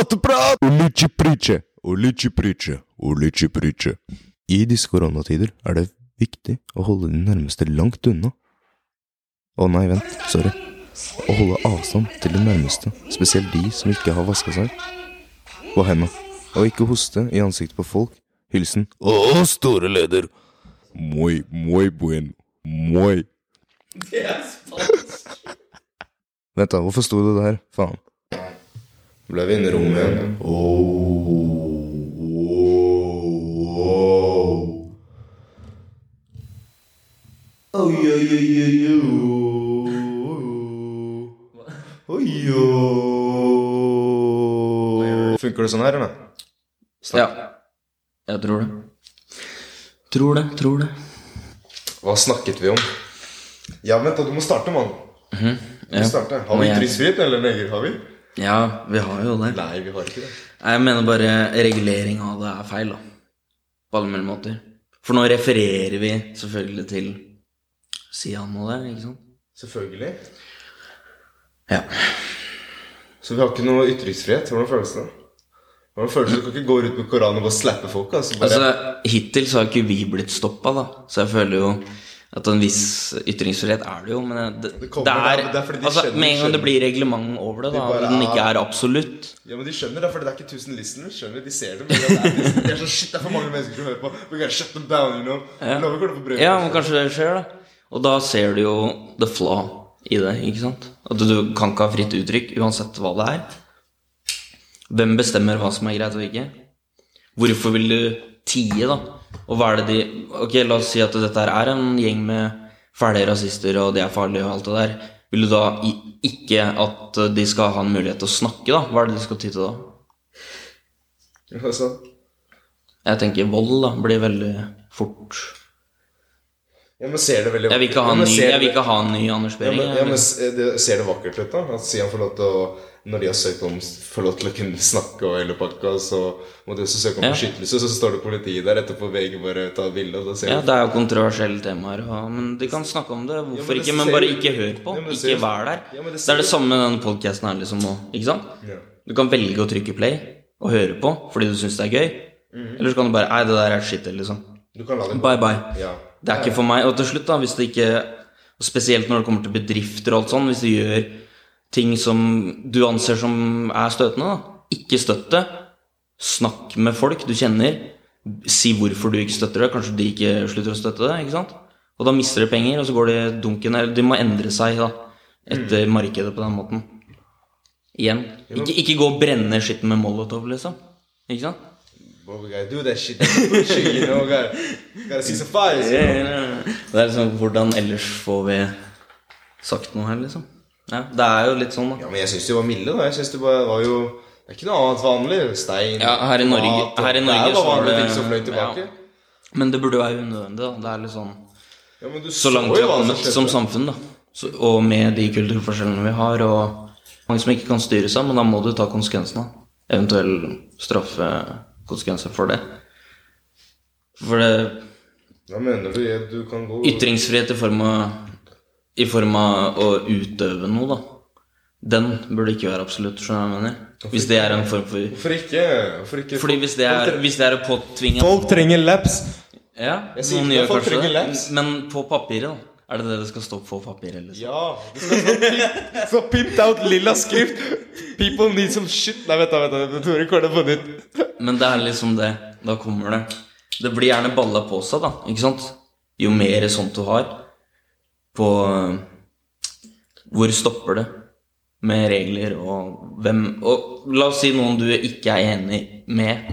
gateprat! Ulici price, ulici price, ulici price. I disse koronatider er det viktig å holde de nærmeste langt unna. Å nei, vent, sorry. Å holde avstand til de nærmeste, spesielt de som ikke har vaska seg på henda. Og ikke hoste i ansiktet på folk. Hilsen Å, store leder! Muy, muy buen. Muy. Det er spansk. Vent, da, hvorfor sto det der? Faen. Ble vi inne i rommet igjen? Oi, oi, oi, oi, oi. Oi, oi. Funker det sånn her, eller? Ja. Jeg tror det. Tror det, tror det. Hva snakket vi om? Ja, vent da, du må starte, mann. Du må Ja. starte. Har vi jeg- ytringsfrihet, eller neger? Har vi? Ja, vi har jo det. Nei, vi har ikke det. Jeg mener bare regulering av det er feil, da. På alle mulige måter. For nå refererer vi selvfølgelig til Sian og det, ikke sant? Selvfølgelig. Ja. Så vi har ikke noe ytringsfrihet. Hvordan føles det? Hvordan føles det? Du kan ikke gå ut med Koranen og bare slappe folk. Altså, bare, Altså, hittil så har ikke vi blitt stoppa, da. Så jeg føler jo at en viss ytringsfrihet er det jo, men det, det, Det er, det er- det er de altså, skjønner- Med en gang det blir reglement over det, De bare den ikke er- absolutt ja, men De skjønner det, for det er ikke 1000 listeners. Skjønner De ser det. Men det er, de er sånn Shit, det er for mange mennesker som hører på. We gotta shut them down, you know. Ja. På. Ja, men kanskje det skjer, da. Og da ser du jo the flaw i det, ikke sant? At du kan ikke ha fritt uttrykk uansett hva det er. Hvem bestemmer hva som er greit og ikke? Hvorfor vil du tie, da? Og hva er det de Ok, la oss si at dette her er en gjeng med fæle rasister, og de er farlige og alt det der. Vil du da ikke at de skal ha en mulighet til å snakke, da? Hva er det de skal ty til da? Altså, Jeg tenker vold, da, blir veldig fort ja, men ser det veldig Jeg vil ikke ha en ny, jeg vil ikke ha en ny Anders Ja, Behring. men, ja, men det, Ser det vakkert ut, da? At Sian får lov til å Når de har søkt om får lov til å kunne snakke og hele pakka, så må de også søke om Ja. beskyttelse, så står det politiet der etterpå VG bare tar bilde, og Ja, det er jo kontroversielle temaer, og, men de kan snakke om det. Hvorfor Ja, men det ikke? Men bare ikke hør på. Ja, ikke vær der. Ja, det det, er det samme med denne podkasten her, liksom. Ikke sant? Ja. Du kan velge å trykke play og høre på fordi du syns det er gøy. Mhm. Eller så kan du bare Nei, det der er shit, liksom. Du kan la det gå. Bye, bye. Ja. Det er ikke for meg. Og til slutt, da, hvis det ikke og Spesielt når det kommer til bedrifter og alt sånn, hvis du gjør ting som du anser som er støtende, da. Ikke støtt det. Snakk med folk du kjenner. Si hvorfor du ikke støtter det. Kanskje de ikke slutter å støtte det. ikke sant? Og da mister de penger, og så går de dunken Eller de må endre seg da etter markedet på den måten. Igjen. Ikke, ikke gå og brenne skitten med molotov, liksom. Ikke sant? But we gotta do that shit. That's you know. Gotta, gotta see some fires. You know? Det er liksom Hvordan ellers får vi sagt noe her, liksom? Ja, Det er jo litt sånn, da. Ja, men jeg syns de var milde, da. Jeg synes det bare var jo Det er ikke noe annet vanlig. Stein, Ja, her i Norge, mat, her i Norge, Det er bare vanlige ting som fløy tilbake. ja. Men det burde jo være unødvendig, da. Det er litt sånn Ja, men du Så langt vi har kommet som samfunn, da. Så, og med de kulturforskjellene vi har, og mange som ikke kan styre seg, men da må du ta konsekvensene. Eventuell straffekonsekvenser for det. For det Hva mener du? Jeg- Du kan gå Ytringsfrihet i form av I form av å utøve noe, da. Den burde ikke være absolutt, skjønner du hva jeg mener? Hvis det er en form for Hvorfor ikke? Hvorfor ikke? Fordi hvis det er, hvis det er å påtvinge Folk trenger laps. Ja, noen gjør folk kanskje det. laps. Men på papiret, da. Er det det det skal stå på papiret? Liksom? Ja. Det skal stå pimp- så pimped out lilla skrift. People need some shit. Nei, vent da, vent da. Tore rekorde på nytt. Men det er liksom det. Da kommer det. Det blir gjerne balla på seg, da. Ikke sant? Jo mer sånt du har på Hvor stopper det med regler og hvem Og la oss si noen du ikke er enig med,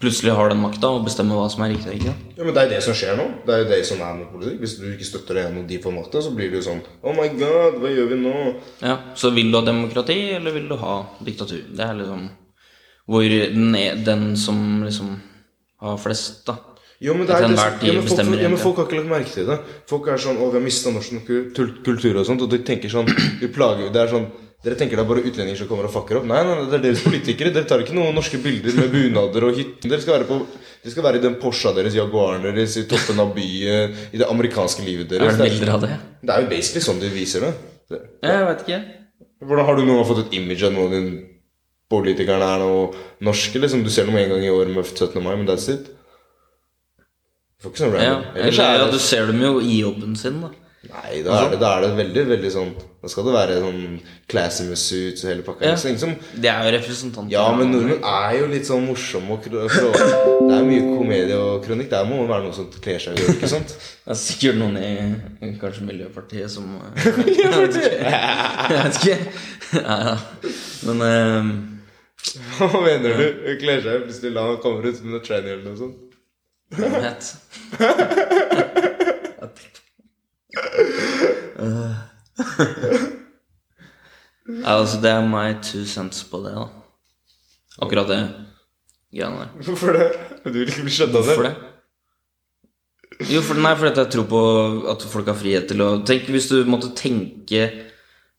plutselig har den makta og bestemmer hva som er riktig. ikke? Ja, men Det er det som skjer nå. Det er jo det som er med politikk. Hvis du ikke støtter det gjennom de får makta, så blir det jo sånn Oh my god, hva gjør vi nå? Ja, Så vil du ha demokrati, eller vil du ha diktatur? Det er liksom hvor den, er, den som liksom har flest, da. Jo, men det er det enhver tid ja, men folk, ja, men folk har ikke lagt merke til det. Folk er sånn 'Å, vi har mista norsk kultur, og sånt', og de tenker sånn Vi plager Det er sånn dere tenker det er bare utlendinger som kommer og fucker opp. Nei, nei, nei, det er deres politikere. Dere tar ikke noen norske bilder med bunader og hytter. Dere skal være på de skal være i den Porscha deres, Jaguaren deres, i toppen av byen, i det amerikanske livet deres. Er det bilder av det? det er jo basically sånn de viser det. det. Ja, Jeg vet ikke. Hvordan Har du noen gang fått et image av noen din politikerne er noe norske. liksom Du ser dem en gang i året med 17. mai, men that's it. Du får ikke sånn Ja, random. Ellers eller, ja, du ser dem jo i jobben sin, da. Nei, da er, det, da er det veldig veldig sånn Da skal det være sånn classy med suits og hele pakka. Ja. Liksom, Det er jo representanter. Ja, men nordmenn er jo litt sånn morsomme og kro- Det er mye komedie og kronikk. Der må det være noe som kler seg ut. ikke sant? Det er sikkert noen i kanskje Miljøpartiet som Jeg vet ikke. Jeg vet ikke. Ja, ja. Men eh, Hva mener du? Hun kler seg plutselig lar han komme ut med en tranny eller noe sånt. het Ja, altså, det er my two cents på det, da. Akkurat det greiene der. Hvorfor det? Du vil ikke bli skjønt av det? Hvorfor det? Jo, for, nei, fordi jeg tror på at folk har frihet til å Tenk hvis du måtte tenke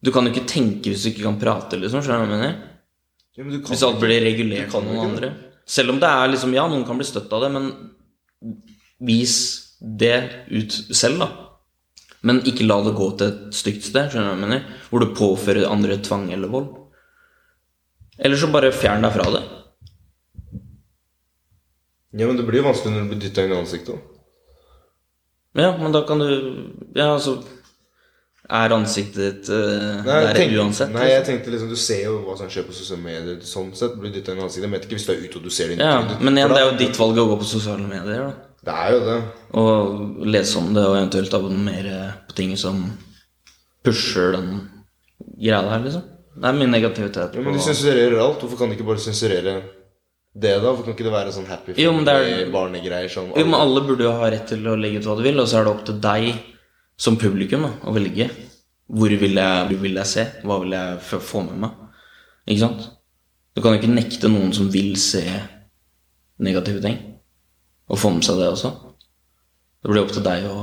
Du kan jo ikke tenke hvis du ikke kan prate, liksom. Skjønner du hva jeg mener? Ja, Hvis alt blir regulert av noen andre. Selv om det er liksom Ja, noen kan bli støtt av det, men vis det ut selv, da. Men ikke la det gå til et stygt sted, skjønner du hva jeg mener? Hvor du påfører andre tvang eller vold. Eller så bare fjern deg fra det. Ja, men det blir jo vanskelig når du blir dytta inn i ansiktet. Ja, men da kan du Ja, altså Er ansiktet ditt uh, Nei, der tenkte- uansett? Nei, jeg liksom? tenkte liksom Du ser jo hva som skjer på sosiale medier. Sånn sett blir dytta inn i ansiktet. Jeg vet ikke hvis du er ute og du ser det Ja, men igjen, det er jo ditt valg å gå på sosiale medier, da. Det er jo det. Og lese om det, og eventuelt abonnere på ting som pusher den greia der, liksom. Det er min negativitet. Ja, men de sensurerer alt. Hvorfor kan de ikke bare sensurere det, da? Hvorfor kan ikke det være sånn happy Jo, men det er- barnegreier sånn Jo, men alle burde jo ha rett til å legge ut hva du vil, og så er det opp til deg som publikum da, å velge. Hvor vil jeg, hvor vil jeg se? Hva vil jeg få med meg? Ikke sant? Du kan jo ikke nekte noen som vil se negative ting, å få med seg det også. Det blir opp til deg å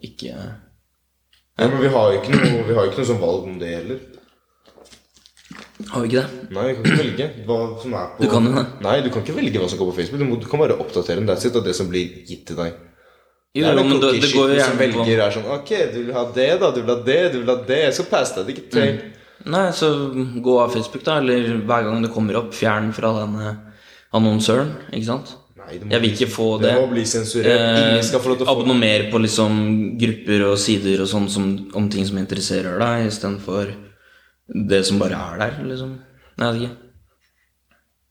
ikke Ja, men vi har jo ikke noe, vi har ikke noe sånn valg om det heller. Har vi ikke det? Nei, vi kan ikke velge hva som er på Du kan jo det. Nei, du kan ikke velge hva som går på Facebook. Du, må, du kan bare oppdatere den. That's it, av det som blir gitt til deg. Jo, det er den jo som velger er sånn Ok, du vil ha det, da. Du vil ha det, du vil ha det. Jeg skal passe deg. Det er ikke trenger. Nei, så gå av Facebook, da, eller hver gang det kommer opp, fjern fra den eh, annonsøren, ikke sant? Nei, Jeg vil ikke få det. Det må bli sensurert. Ingen skal få lov til å få Abonner på liksom grupper og sider og sånn om ting som interesserer deg, istedenfor det som bare er der, liksom. Jeg vet ikke.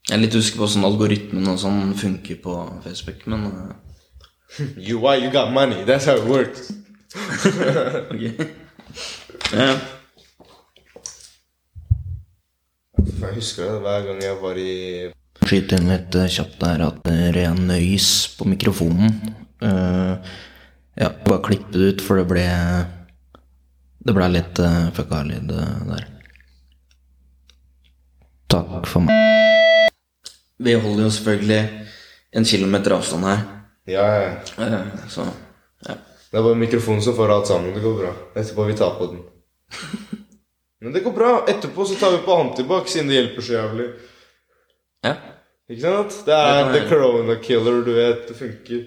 Jeg er litt usikker på hvordan algoritmen og sånn funker på Facebook, men eh, You why you got money. That's how it works. ok. ja. Jeg husker det hver gang jeg var i Skyt inn litt eh, kjapt der at det er ren nøys på mikrofonen. Uh, ja, bare klippe det ut, for det ble Det ble litt uh, fucka lyd der. Takk for meg. Vi holder jo selvfølgelig en kilometer avstand her, Ja, ja. eh, så ja. Det er bare mikrofonen som får alt sammen. Det går bra. Etterpå vi tar på den. Men det går bra. Etterpå så tar vi på antibac, siden det hjelper så jævlig. ja. Ikke sant? Det er ja, the corona killer, du vet. Det funker.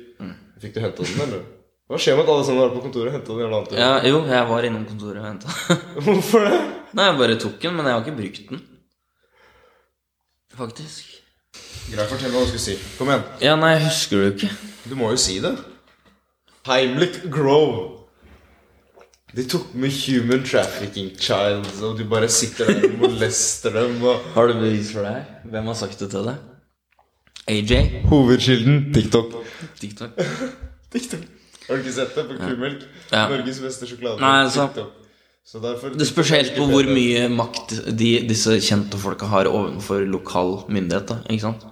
Fikk du henta den, eller? Hva skjer med at alle sammen var på kontoret og henta den jævla antibac? ja. Jo, jeg var innom kontoret og henta. Hvorfor det? Nei, jeg bare tok den, men jeg har ikke brukt den. Faktisk. Greit, fortell hva du skulle si. Kom igjen. Ja, nei, husker du ikke. Du må jo si det. Heimlich Grove. De tok med human trafficking child, og du bare sitter der og molester dem. Og... Har du bevis for det her? Hvem har sagt det til deg? AJ? Hovedkilden TikTok. TikTok? TikTok. Har du ikke sett det på kumelk? Ja. Norges beste sjokolade. Nei, altså- TikTok. Så derfor Det spørs helt på hvor mye makt de, disse kjente folka har overfor lokal myndighet. da, ikke sant?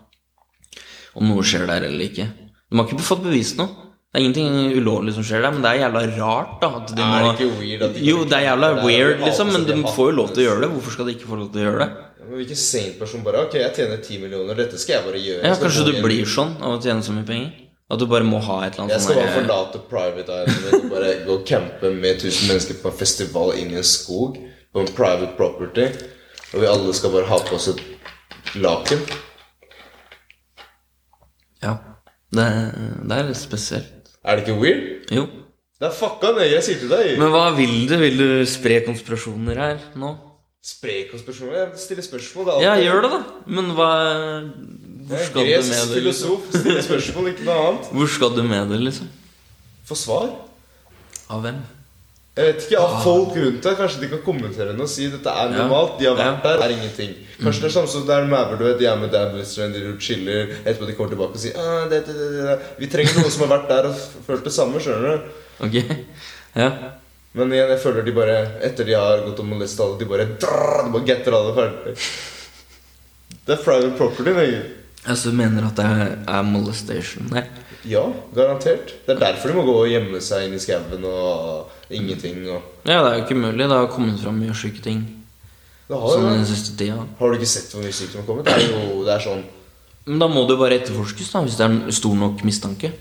Om noe skjer der eller ikke. De har ikke fått bevist noe. Det er ingenting ulovlig som skjer der, men det er jævla rart. da at de Er det ikke weird at de Jo, det er jævla Det er- weird, liksom, men de får jo lov til å gjøre det. Hvorfor skal de ikke få lov til å gjøre det? Ja, Men Hvilken sane person bare Ok, jeg tjener 10 millioner, dette skal jeg bare gjøre. Ja, Kanskje du blir sånn av å tjene så mye penger? At du bare må ha et eller annet Jeg skal bare forlate private island og bare gå og campe med 1000 mennesker på en festival inn i en skog. På en private property. Og vi alle skal bare ha på oss et laken. Ja. Det, det er litt spesielt. Er det ikke weird? Jo. Det er fucka nøye, jeg sier til deg. Men hva vil du? Vil du spre konspirasjoner her nå? Spre konspirasjoner? Jeg stiller spørsmål. Det er Ja, gjør det, da. Men hva Hvor skal du med det? Liksom? filosof. Stiller spørsmål, ikke noe annet. Hvor skal du med det, liksom? Få svar. Av hvem? Jeg vet ikke, Av folk rundt deg. Kanskje de kan kommentere noe og si dette er normalt. De har vært der, er ingenting. Kanskje det er samme som det er du vet, de er med Blister, de chiller, etterpå de kommer tilbake og sier ah, det, det, det, det. Vi trenger noen som har vært der og følt det samme. skjønner du? Ok. Ja. Men igjen, jeg føler de bare Etter de har gått og molestet alle, de bare drrr, De bare getter alle ferdig. Det er private property. Nei. Altså, du mener at det er, er molestation der? Ja, garantert. Det er derfor de må gå og gjemme seg inn i skauen og ingenting. Og Ja, det er jo ikke mulig. Det har kommet fram mye syke ting det har, sånn den siste tida. har du ikke sett hvor mye sykt som har kommet? Det er jo det er sånn Men da må det jo bare etterforskes, da, hvis det er en stor nok mistanke.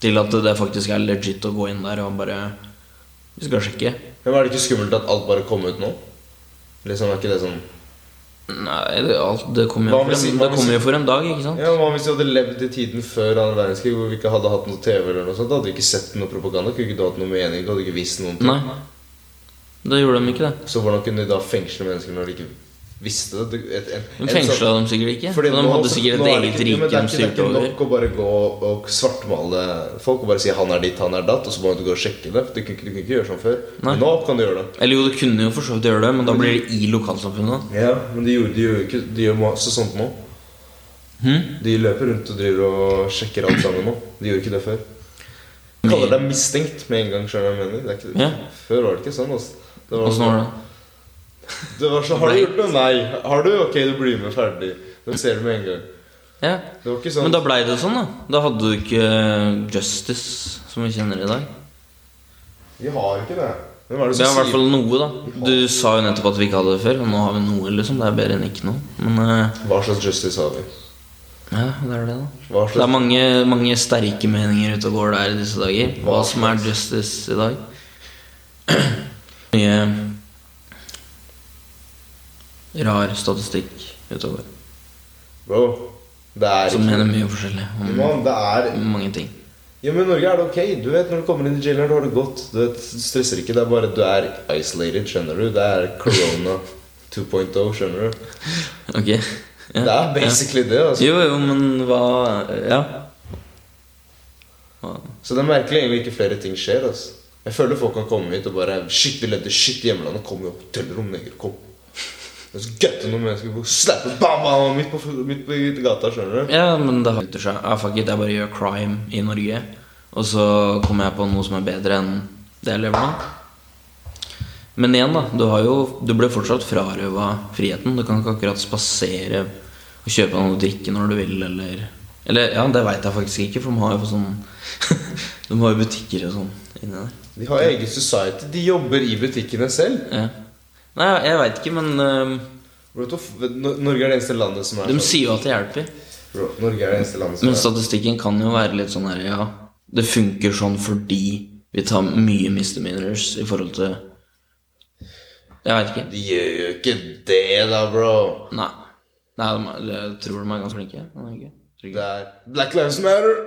Til at det faktisk er legit å gå inn der og bare Vi skal sjekke. Men er det ikke skummelt at alt bare kom ut nå? Liksom, er ikke det sånn Nei, det, alt, det kommer jo, Hva for hvis- en- det hvis- jo for en dag, ikke sant? Ja, Hva hvis vi hadde levd i tiden før annen verdenskrig, hvor vi ikke hadde hatt noe TV eller noe sånt? Da hadde vi ikke sett noe propaganda, kunne ikke du hatt noe mening, hadde ikke visst noen ting. Nei. Da gjorde de ikke det. Så hvordan kunne de da fengsle mennesker når de ikke visste det? Et, en, De fengsla sånn- dem sikkert ikke. Fordi men de nå- hadde sikkert et eget rike de ikke- Det er ikke nok å bare gå og svartmale folk og bare si 'han er ditt, han er datt', og så må du gå og sjekke det. Du kunne, ikke- gjøre sånn før. Nå kan du gjøre det. Eller jo, du kunne jo for så vidt gjøre det, men da blir det i lokalsamfunnet. Ja, Men de gjør, de gjør ikke De gjør masse sånt nå. Hmm? De løper rundt og driver og sjekker alt sammen nå. De gjorde ikke det før. De kaller deg mistenkt med en gang. Selv jeg mener? Det er ikke, Ja. Før var det ikke sånn. Altså. Det var det var det? Det var så, Har du gjort noe? Nei. Har du? Ok, du blir med ferdig. Den ser du med en gang. Ja. Det var ikke sånn Men da blei det sånn, da. Da hadde du ikke Justice, som vi kjenner i dag. Vi har ikke det. Hvem er det som har i hvert sier fall noe, da. Du sa jo nettopp at vi ikke hadde det før, og nå har vi noe, liksom. Det er bedre enn ikke noe. Men eh, Hva slags justice har vi? ja, det er det, da. Hva Det er mange, mange sterke meninger ute og går der i disse dager. Hva som er justice i dag. Mye rar statistikk utover. Bro, det er Som mener mye forskjellig om Man, det er mange ting. Ja, men i Norge er det ok. Du vet Når du kommer inn i jailer Du har det godt. Du vet, stresser ikke. Det er bare du er isolated, skjønner du. Det er corona 2.0, skjønner du. Ok. Ja. Det er basically det. altså Jo, jo, men hva Ja. Hva? Så det er merkelig egentlig ikke flere ting skjer. altså Jeg føler folk kan komme hit og bare Shit, vi levde shit i hjemlandet. Kom i hotellrom, neger. Kom. Og så gøtte noen mennesker på slappe bam, bam, midt på, midt på gata, skjønner du. Ja, men det har seg. Ah, fuck it, jeg bare gjør crime i Norge. Og så kommer jeg på noe som er bedre enn det jeg lever nå. Men igjen, da. Du, har jo, du blir fortsatt frarøva friheten. Du kan ikke akkurat spasere og kjøpe noe å drikke når du vil, eller Eller ja, det veit jeg faktisk ikke, for de har jo sånn De har jo butikker og sånn inni der. De har eget society. De jobber i butikkene selv. Ja. Nei, jeg veit ikke, men Nor- Norge er det eneste landet som er de sånn. sier jo at det hjelper. Bro, Norge er det eneste landet som Men statistikken kan jo være litt sånn her, ja Det funker sånn fordi vi tar mye misdemeanors i forhold til Jeg veit ikke. De gjør jo ikke det, da, bro. Nei. Nei, de jeg tror de er ganske flinke. Ikke. Det er Black Lives Matter.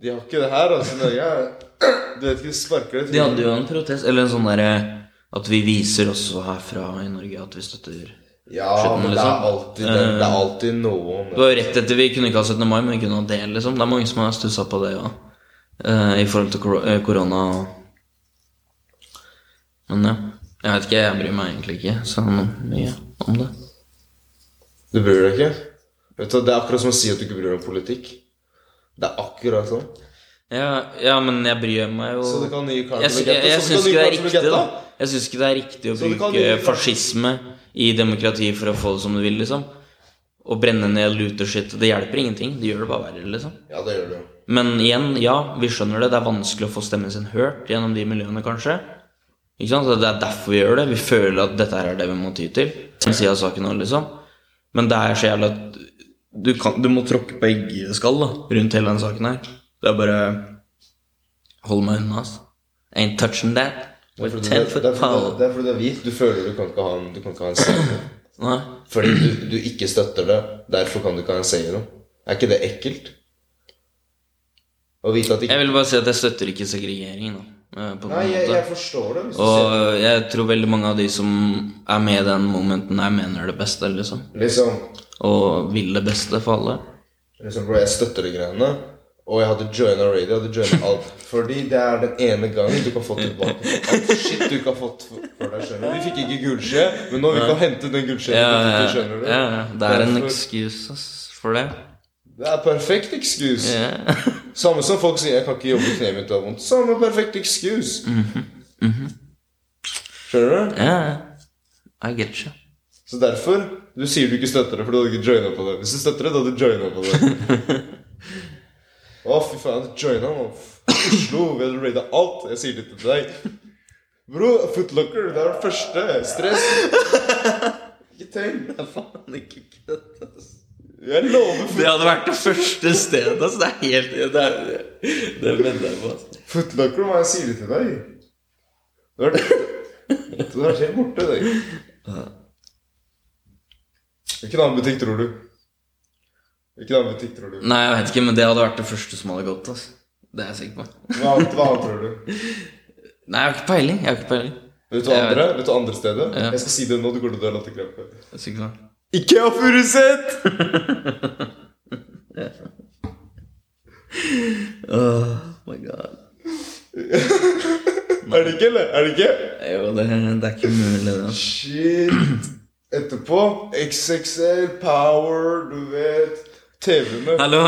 De har ikke det her, altså. Norge er Du vet ikke, de sparker det De hadde jo en protest, eller en sånn derre At vi viser også herfra i Norge at vi støtter Ja, Skjønner, men det liksom. er alltid, det, det er alltid noe om Det var rett etter vi kunne ikke ha 17. mai, men vi kunne ha det, liksom. Det er mange som har stussa på det, ja. Eh, I forhold til kor- eh, korona Men ja. Jeg vet ikke, jeg bryr meg egentlig ikke så mye om det. Du bryr deg ikke? Vet du, Det er akkurat som å si at du ikke bryr deg om politikk. Det er akkurat sånn. Ja, ja, men jeg bryr meg jo Så du kan nye Carl Carter Jeg, jeg, jeg, jeg syns ikke det er riktig, da. Jeg syns ikke det er riktig å bruke fascisme i demokratiet for å få det som du vil, liksom. Å brenne ned looter-shit. Det hjelper ingenting. Det gjør det bare verre, liksom. Ja, det gjør det. Men igjen, ja, vi skjønner det. Det er vanskelig å få stemmen sin hørt gjennom de miljøene, kanskje. Ikke sant? Så Det er derfor vi gjør det. Vi føler at dette her er det vi må ty til. Siden av saken også, liksom. Men det er så jævlig at du, kan, du må tråkke på eggeskall da, rundt hele den saken her. Det er bare Hold meg unna, ass. Ain't touching that. With det er fordi du- er hvit. Du føler du kan ikke ha en, du kan ikke ha en seier. Nei. Fordi du, du ikke støtter det. Derfor kan du ikke ha en seier. Er ikke det ekkelt? Å vite at ikke Jeg vil bare si at jeg støtter ikke segregeringen. da. eh, på Nei, jeg, jeg forstår det. Og jeg tror veldig mange av de som er med i den momenten, jeg mener det beste, liksom. Liksom, Og vil det beste for alle. liksom bro, jeg støtter de greiene. Og jeg hadde joina radio. Jeg hadde joina alt. Fordi det er den ene gangen du kan få tilbake alt shit du ikke har fått for deg. skjønner du Vi fikk ikke gullskje, men nå vi kan hente den gullskjeen. Ja, ja, ja, ja. Det er en excuse for det. Det er perfekt excuse. Yeah. Samme som folk sier 'jeg kan ikke jobbe, kneet mitt har vondt'. Samme perfekt excuse. Skjønner du? ja. I get you. Så derfor Du sier du ikke støtter det, for du hadde ikke joina på det. Hvis du støtter det, da hadde du joina på det. Å, fy faen, joina, nå. Oslo, vi hadde raida alt. Jeg sier det til deg. Bro, footlocker, det er det første. Stress. Ikke tenk. Det er faen ikke kødd, ass. Jeg lover Det hadde vært det første stedet, altså. Det er helt Det, er, det venter jeg på. Altså. Footlocker, hva jeg sier det til deg. Du har Du er helt borte, deg. Hvilken annen butikk tror du? Hvilken annen butikk tror du? Nei, jeg vet ikke, men det hadde vært det første som hadde gått. Altså. Det er jeg sikker på. Hva annet, hva annet tror du? Nei, jeg har ikke peiling. Jeg har ikke peiling. Vet du hva andre? Vet du andre stedet? Ja. Jeg skal si det nå, du går til å dø latterkrampe. Jeg er sikker på. Ikea Furuset! Oh my god. Er det ikke, eller? Er det ikke? Jo, det, det er ikke mulig, det. Shit. Etterpå XXL, Power, du vet TV-ene. Hallo,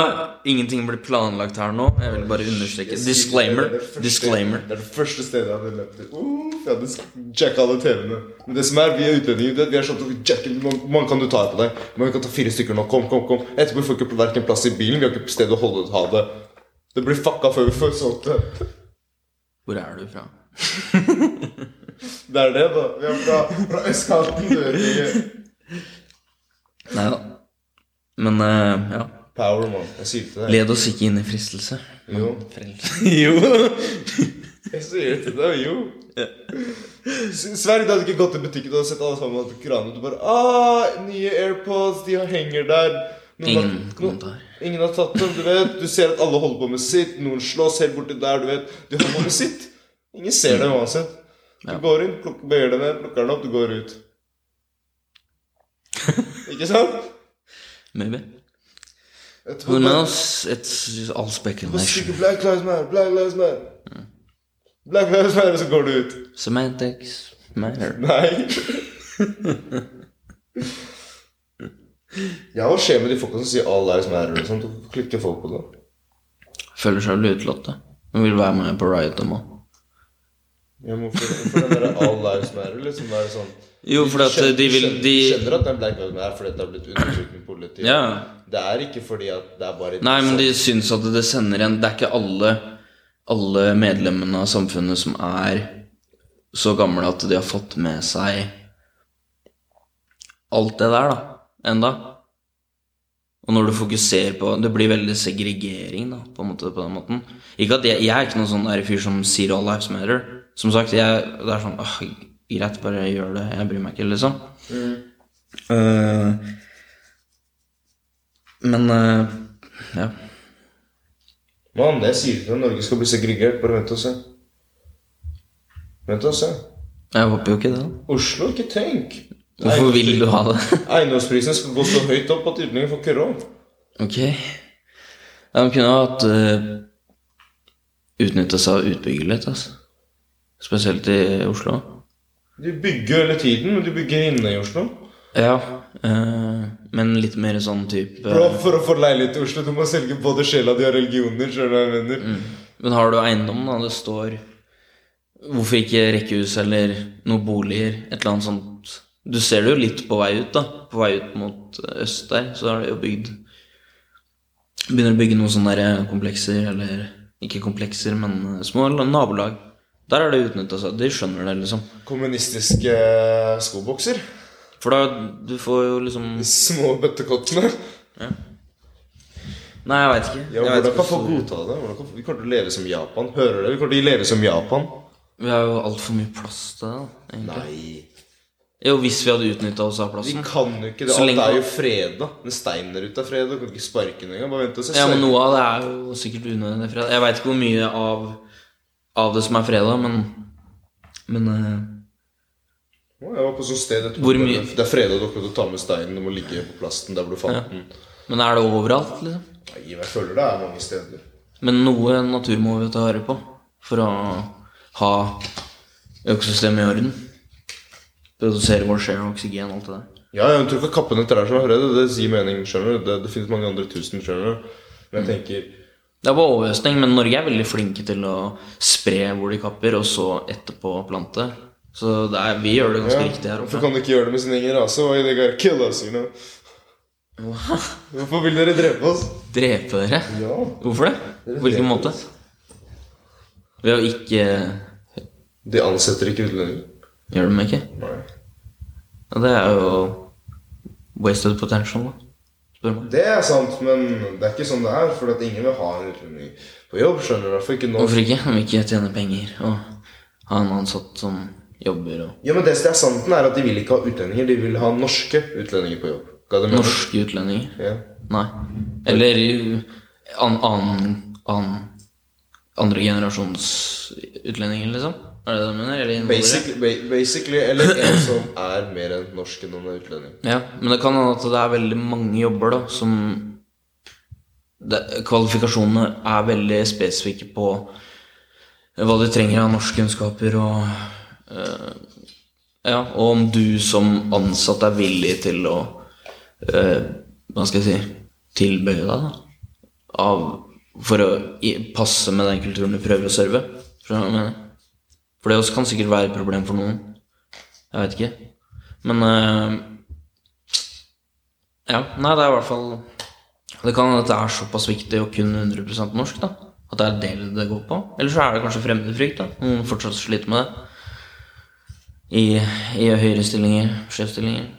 ingenting blir planlagt her nå. Jeg vil bare understreke. Disclaimer. Det er det første- Disclaimer. Det er det første stedet jeg hadde løpt til. Uh, jeg hadde jacka alle TV-ene. Men det som er, vi er utlendinger. Vi er sånn at man Hvor kan du ta på deg? Men vi kan ta fire stykker nå. Kom, kom, kom. Etterpå får vi ikke hverken plass i bilen. Vi har ikke sted å holde ut ha det. Det blir fucka før vi får solgt det. Hvor er du fra? Det er det, da. Vi er fra, fra østkanten. Nei da. Men uh, ja. Power, mann. Jeg sier til deg. Led oss ikke inn i fristelse. Jo. Jo. Jeg sier til deg, jo. Ja. Sverre, du hadde ikke gått til butikken og sett alle sammen på kranen. Du bare ah, Nye AirPods, de henger der. Noen Ingen har, kommentar. ingen har tatt dem, du vet. Du ser at alle holder på med sitt. Noen slåss helt borti der, du vet. De holder på med sitt. Ingen ser det uansett. Du Ja. går inn, plukker, bøyer deg ned, plukker den opp, du går ut. Ikke sant? Maybe. Who knows? It's all Bare speculation. Black Lives Matter, Black Lives Matter. Black Lives Matter, så går du ut. Semantics matter. Nei. ja, hva skjer med de folka som sier all lives matter sånt? Hvorfor klikker folk på det? Føler seg utelatt. De vil være med på Riot og òg. Ja, hvorfor for den der all lives matter, liksom, det er sånn Jo, for at de vil de, skjønner at den Black Lives Matter er fordi det har blitt undertrykt med politiet. Ja. Det er ikke fordi at det er bare Nei, men de syns at det sender en Det er ikke alle Alle medlemmene av samfunnet som er så gamle at de har fått med seg alt det der, da. Enda. Og når du fokuserer på Det blir veldig segregering, da, på måte på den måten. Ikke at jeg, jeg er ikke noen sånn fyr som sier all lives matter. Som sagt, jeg, det er sånn åh, Greit, bare gjør det. Jeg bryr meg ikke, liksom. Eh, men uh, ja. Mann, jeg sier du når Norge skal bli segregert. Bare vent og se. Vent og se. Jeg håper jo ikke det. Oslo, ikke tenk. Hvorfor vil du ha det? Eiendomsprisen skal gå så høyt opp at utlendinger får ikke råd. Ok. Ja, de kunne ha hatt uh, Utnytta seg av utbyggelighet litt, altså. Spesielt i Oslo. De bygger hele tiden, men du bygger inne i Oslo. Ja, Øh, men litt mer sånn type for, for å få leilighet i Oslo, du må selge både sjela di og religioner. Du hva? Men har du eiendom, da? Det står Hvorfor ikke rekkehus eller noen boliger? Et eller annet sånt. Du ser det jo litt på vei ut, da. På vei ut mot øst der, så er det jo bygd Begynner å bygge noen sånne der komplekser, eller ikke komplekser, men eh, små nabolag. Der er det utnytta seg. De skjønner det, liksom. Kommunistiske skobokser. For da du får jo liksom De små bøttekottene. Nei, jeg veit ikke. Ja, hvordan kan folk godta det? Kan, vi kommer til å leve som Japan. Hører du? Vi kommer til å leve som Japan. Vi har jo altfor mye plass til det, egentlig. Nei. Jo, hvis vi hadde utnytta oss av plassen. Vi kan jo ikke det. Så Alt lenge- er jo freda. Den steinen der ute er freda. Du kan ikke sparke den engang. Bare vent og se. Ja, men noe av det er jo sikkert unødvendig fred. Jeg veit ikke hvor mye av av det som er fredag, men Men uh, Jeg var på sånt sted etterpå. Hvor mye- Det er fredag, du kan ta med steinen. Du må ligge på plasten der hvor du fant den. Men er det overalt, liksom? Nei, Jeg føler det er mange steder. Men noe natur må vi ta vare på for å ha økosystemet i orden. Produsere vår share av oksygen og alt det der. Ja, jeg tror ikke kappene kappe ned trær som er fredag. Det sier mening, skjønner du. Det, det finnes mange andre tusen, skjønner du. Men jeg tenker Det er bare overhøstning, men Norge er veldig flinke til å spre hvor de kapper, og så etterpå plante. Så det er, vi gjør det ganske ja, riktig her oppe. Hvorfor kan de ikke gjøre det med sin egen rase? Why they gotta kill us, you know? Hvorfor vil dere drepe oss? Drepe dere? Ja. Hvorfor det? På hvilken måte? Ved å ikke De ansetter ikke utlendinger. Gjør de ikke? Nei. Ja, det er jo wasted potential, da. Det er sant, men det er ikke sånn det er. For at ingen vil ha en utlending på jobb. skjønner du? Hvorfor ikke nå? Hvorfor ikke? Om ikke tjene penger og ha en ansatt som jobber og Ja, men det som er sant, er at de vil ikke ha utlendinger. De vil ha norske utlendinger på jobb. Hva det mener? Norske utlendinger? Ja. Nei. Eller an, annen an, andre generasjons utlendinger, liksom? Er det det du mener? Eller innvandrere? Basically, ba- basically, eller en som er mer enn norsk enn er utlending. Ja, men det kan hende at det er veldig mange jobber da som det, Kvalifikasjonene er veldig spesifikke på hva du trenger av norskkunnskaper og eh, Ja, og om du som ansatt er villig til å eh, Hva skal jeg si tilbøye deg, da. Av, for å passe med den kulturen du prøver å serve. For å hva mener? For det også kan sikkert være et problem for noen. Jeg vet ikke. Men eh, Ja, nei, det er i hvert fall Det kan hende at det er såpass viktig å kunne 100 norsk, da. At det er det det går på. Eller så er det kanskje fremmedfrykt, da. Noen fortsatt sliter med det. I, i høyere stillinger, Sjefstillinger.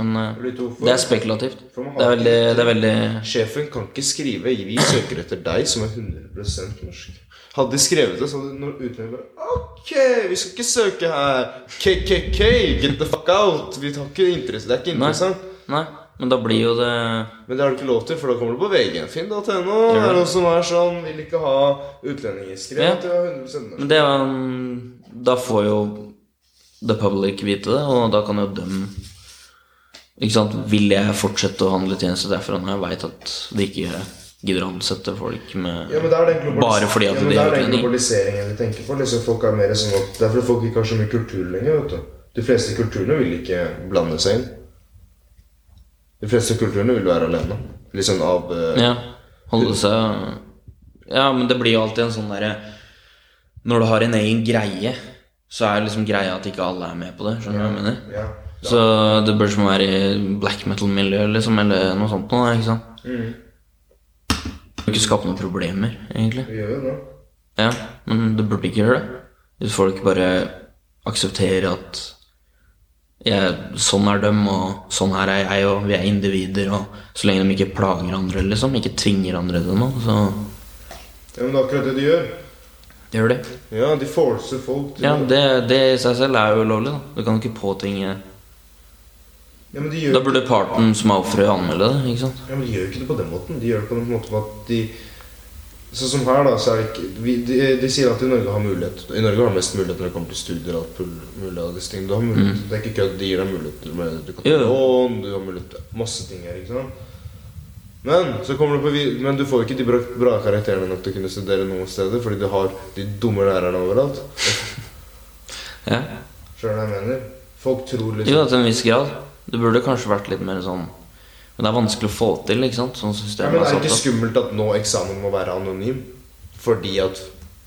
Men eh, det er spekulativt. For Det er veldig, det er veldig Sjefen kan ikke skrive 'Vi søker etter deg som er 100% norsk'. Hadde de skrevet det, så hadde de utlendinger bare Ok, vi skal ikke søke her. KKK, get the fuck out. Vi har ikke interesse. Det er ikke Nei. interessant. Nei, men da blir jo det Men det har du ikke lov til, for da kommer du på VG. Finn.no. Det Gjør er det? noen som er sånn Vil ikke ha utlendinger. skrevet. Ja. at er 100% Men det er en- Da får jo the public vite det, og da kan jo dem Ikke sant, Vil jeg fortsette å handle tjenester derfra når jeg veit at det ikke gidder å ansette folk med Ja, men det den Bare fordi at ja, men de det er den globaliseringen vi tenker på. Liksom folk er mer sånn at Det er fordi folk ikke har så mye kultur lenger. vet du De fleste kulturene vil ikke blande seg inn. De fleste kulturene vil være alene. Liksom av uh, Ja, holde seg Ja, men det blir jo alltid en sånn derre Når du har en egen greie, så er liksom greia at ikke alle er med på det. Skjønner du hva jeg mener? ja. Så det bør som være i black metal-miljø, liksom, eller noe sånt noe, ikke sant? Mm. Det ikke skape noen problemer, egentlig. Vi gjør jo det. Ja, men det burde ikke gjøre det. Hvis folk bare aksepterer at jeg, sånn er dem, og sånn her er jeg, og vi er individer, og så lenge de ikke plager andre, liksom, ikke tvinger andre til noe, så Ja, men det er akkurat det de gjør. gjør det. Ja, de forcer folk til Ja, det. det, det i seg selv er jo ulovlig, da. Du kan ikke påtvinge Ja, Da burde parten som er offeret, anmelde det, ikke sant? ja, men de gjør jo ikke det på den måten. De gjør det på den måten at de Sånn som her, da, så er det ikke vi, de, de sier at i Norge har mulighet I Norge har mest mulighet når det kommer til studier og alt mulig av disse tingene. Du har mulighet, Det er ikke kødd. De gir deg muligheter med Du kan Mm. Ta lån, du har mulighet til masse ting her, ikke sant. Men så kommer du på Men du får ikke de bra, bra karakterene nok til å kunne studere noen steder, fordi du har de dumme lærerne overalt. Ja. Skjønner du hva jeg mener? Folk tror Jo, liksom til en viss grad. Det burde kanskje vært litt mer sånn Men det er vanskelig å få til, ikke sant? Sånn ja, men er det ikke skummelt at nå eksamen må være anonym? Fordi at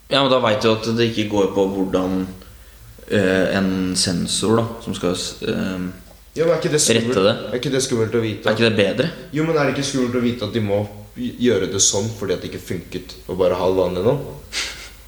Ja, men da veit du at det ikke går på hvordan øh, en sensor da som skal øh, Ja, er ikke det skummelt, det. Er ikke det skummelt å vite? Er ikke det bedre? Jo, men er det ikke skummelt å vite at de må gjøre det sånn fordi at det ikke funket å bare ha det vanlig nå?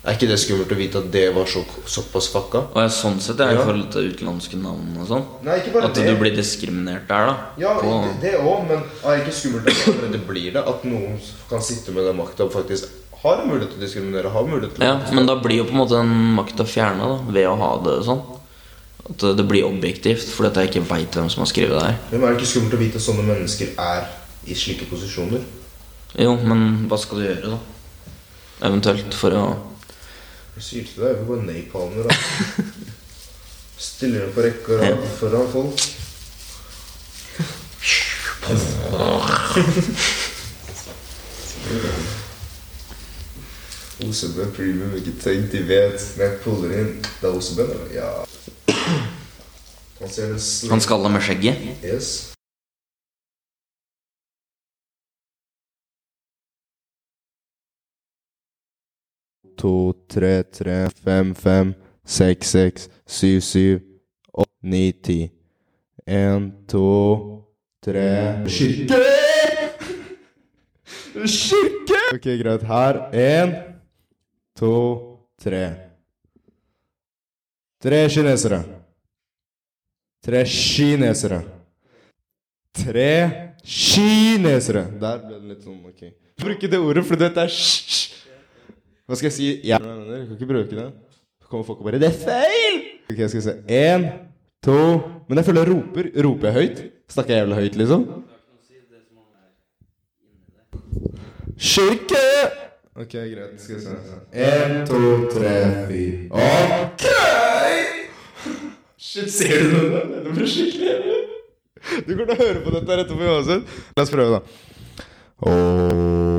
Er ikke det skummelt å vite at det var så, såpass fucka? Og jeg, sånn sett er i Ja. forhold til utenlandske navn og sånn. Nei, ikke bare At det. du blir diskriminert der, da. Ja, på, det- det òg, men er det ikke skummelt at det allerede blir det? At noen kan sitte med den makta og faktisk har mulighet til å diskriminere? Har mulighet til å ja, men da blir jo på en måte den makta fjerna ved å ha det sånn. At det- det blir objektivt, fordi at jeg ikke veit hvem som har skrevet det her. Men er det ikke skummelt å vite at sånne mennesker er i slike posisjoner? Jo, men hva skal du gjøre, da? Eventuelt for å Sier deg, over på napalmer. da. Stiller deg på rekke og rad foran folk. OCB premium, ikke tenk, de vet. Når jeg puller inn, det er OCB, da? Ja. Han ser. Han skalla med skjegget. Yes. To, tre, tre, fem, fem, seks, seks, syv, syv, åtte, ni, ti. En, to, tre Kirke! Kirke! Ok, greit. Her. En, to, tre. Tre kinesere. Tre kinesere. Tre kinesere. Der ble det litt sånn, ok. Bruke det ordet, for dette er sj. Hva skal jeg si? Nei, Jeg kan ikke bruke. Så kommer folk og bare Det er feil! Ok, skal jeg se. Én, to Men jeg føler jeg roper. Roper jeg høyt? Snakker jeg jævlig høyt, liksom? Kirke! Ok, greit. Skal vi se. Én, to, tre, fire Ok! Shit, ser du det? Det blir skikkelig. Du kommer til å høre på dette rett oppi uansett. La oss prøve, da. Åh